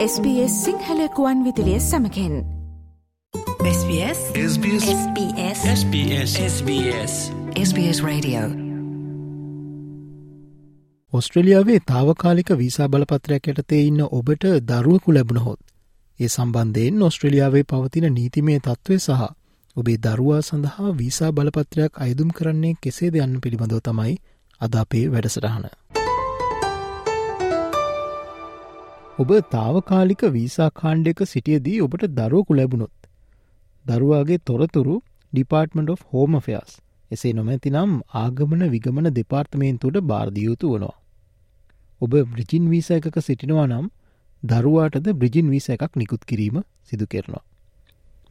SBS සිංහලකුවන් විදිලිය සමකෙන්. SBS SBS SBS SBS SBS SBS Radio. ඔස්ට්‍රලියාවේ තාවකාලික visa බලපත්‍රයක් යටතේ ඉන්න ඔබට දරුවකු ලැබුණහොත් ඒ සම්බන්ධයෙන් ඔස්ට්‍රලියාවේ පවතින නීතිමේ තත්ත්වය සහ ඔබේ දරුවා සඳහා වීසා බලපත්‍රයක් අයදුම් කරන්නේ කෙසේ දෙයන්න පිළිබඳව තමයි අද අපේ වැඩසටහන. ඔබ තාවකාලික වීසා කාණ්ඩයක සිටියදී ඔබට දරුවකු ලැබුණොත්. දරුවාගේ තොරතුරු ඩිපාර්ටමට of හෝම ෆයාස් එසේ නොමැතිනම් ආගමන විගමන දෙපාර්තමේන්තුවට බාර්ධියයුතු වනවා. ඔබ බ්‍රිජින් වීස එකක සිටිනවා නම් දරුවාටද බ්‍රිජින් වීස එකක් නිකුත් කිරීම සිදු කරනවා.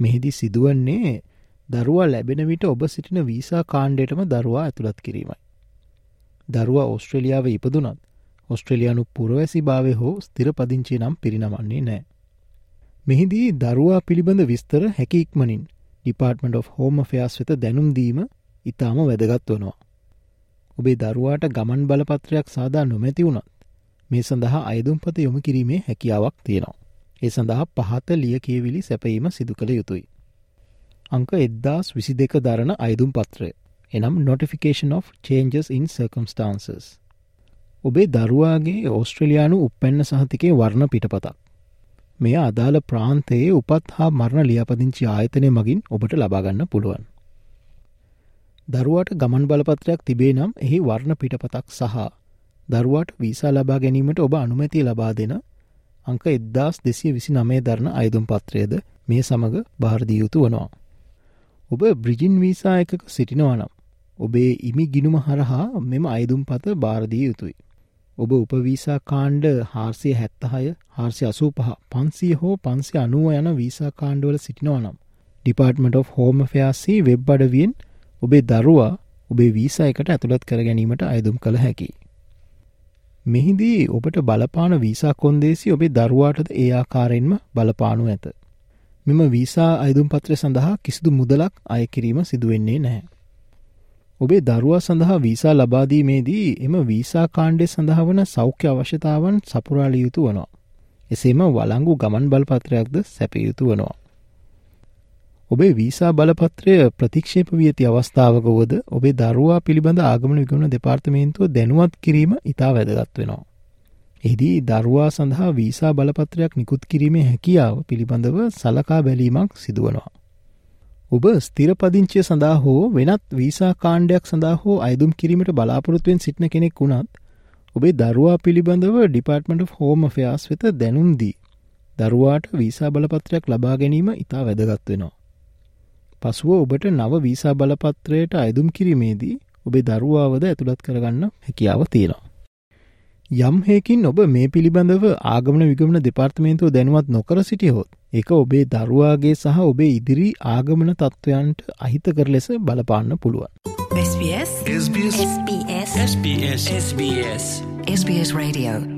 මෙහිදි සිදුවන්නේ දරුවා ලැබෙන විට ඔබ සිටින වීසා කාණ්ඩයටම දරුවා ඇතුළත් කිරීමයි. දරුවා ඔස්ට්‍රලියාව ඉපදුනත් ඔස්ට්‍රලයානු පුරවැසි භාවය හෝ ස්තිර පදිංචේ නම් පිරිනමන්නේ නෑ. මෙහිදී දරුවා පිළිබඳ විස්තර හැකි ඉක්මනින් ඩිපාර්ටමට of හෝම ෆයාස් වෙත දැනුම්දීම ඉතාම වැදගත් වනවා. ඔබේ දරුවාට ගමන් බලපත්‍රයක් සාදා නොමැති වුණත් මේ සඳහා අයදුම්පත යොමු කිරීමේ හැකියාවක් තියෙනවා. ඒ සඳහා පහත ලිය කියවිලි සැපීම සිදු කළ යුතුයි. අංක එද්දාස් විසි දෙක දරන අයදුම් පත්‍රය එනම් Notification of Changes in Circumstances. ඔබේ දරුවාගේ ඕස්ට්‍රලයානු උපැන්න සහතිකේ වර්ණ පිටපතක්. මෙය අදාළ ප්‍රාන්තයේ උපත් හා මරණ ලියාපදිංචි ආයතනය මගින් ඔබට ලබාගන්න පුළුවන්. දරුවාට ගමන් බලපත්‍රයක් තිබේ නම් එහි වර්ණ පිටපතක් සහ දරුවාට වීසා ලබා ගැනීමට ඔබ අනුමැතිය ලබා දෙන අංක එද්දාස් දෙසිය විසි නමේ දරන අයදුම් පත්‍රයද මේ සමඟ භාරදියයුතු වනවා. ඔබ බ්‍රිජින් වීසා එකක සිටිනවනම් ඔබේ ඉමි ගිනුම හරහා මෙම අයදුම් පත භාරදී යුතුයි. ඔබ උපවීසා කාණ්ඩ හාර්සිය හැත්තහය හාර්සි අසූ පහ පන්සිය හෝ පන්සේ අනුව යන වීසා කාණ්ඩවල සිටිනවනම් ඩිපාර්ටමට of හෝම ෆයාසී වෙබ් අඩවියෙන් ඔබේ දරුවා ඔබේ වීසා එකට ඇතුළත් කර ගැනීමට අයදුම් කළ හැකි. මෙහිදී ඔබට බලපාන වීසා කොන්දේසි ඔබේ දරුවාටද ඒ ආකාරයෙන්ම බලපානු ඇත. මෙම වීසා අයදුම් පත්‍රය සඳහා කිසිදු මුදලක් අයකිරීම සිදුවෙන්නේ නැහැ. ඔබේ දරුවා සඳහා වීසා ලබාදීමේදී එම වීසා කාණ්ඩය සඳහා වන සෞඛ්‍ය අවශ්‍යතාවන් සපුරාලිය යුතු වනවා. එසේම වලංගු ගමන් බලපත්‍රයක්ද සැපයුතු වනවා. ඔබේ වීසා බලපත්‍රය ප්‍රතික්ෂේප වී ඇති අවස්ථාවක වුවද ඔබේ දරුවා පිළිබඳ ආගමන විගමන දෙපාර්තමේන්තුව දැනුවත් කිරීම ඉතා වැදගත් වෙනවා. එහිදී දරුවා සඳහා වීසා බලපත්‍රයක් නිකුත් කිරීමේ හැකියාව පිළිබඳව සලකා බැලීමක් සිදුවනවා. ඔබ ස්තිරපදිංචිය සඳහා හෝ වෙනත් වීසා කාණ්ඩයක් සඳහා හෝ අයදුම් කිරීමට බලාපොරොත්තුවෙන් සිටින කෙනෙක් වුණත් ඔබේ දරුවා පිළිබඳව ඩිපාර්ටමට හෝම ෆයාස් වෙත දැනුම්දී දරුවාට වීසා බලපත්‍රයක් ලබා ගැනීම ඉතා වැදගත් වෙනවා. පසුව ඔබට නව වීසා බලපත්‍රයට අයදුම් කිරීමේදී ඔබේ දරුවාවද ඇතුළත් කරගන්න හැකියාව තියෙනවා. යම්හයකින් ඔබ මේ පිළිබඳව ආගමන විගමන දෙපාර්තමේන්තුව දැනුවත් නොකර සිටියහොත් එක ඔබේ දරුවාගේ සහ ඔබේ ඉදිරි ආගමන තත්ත්වයන්ට අහිතකර ලෙස බලපාන්න පුළුවන්. SBS SBS SBS SBS SBS SBS Radio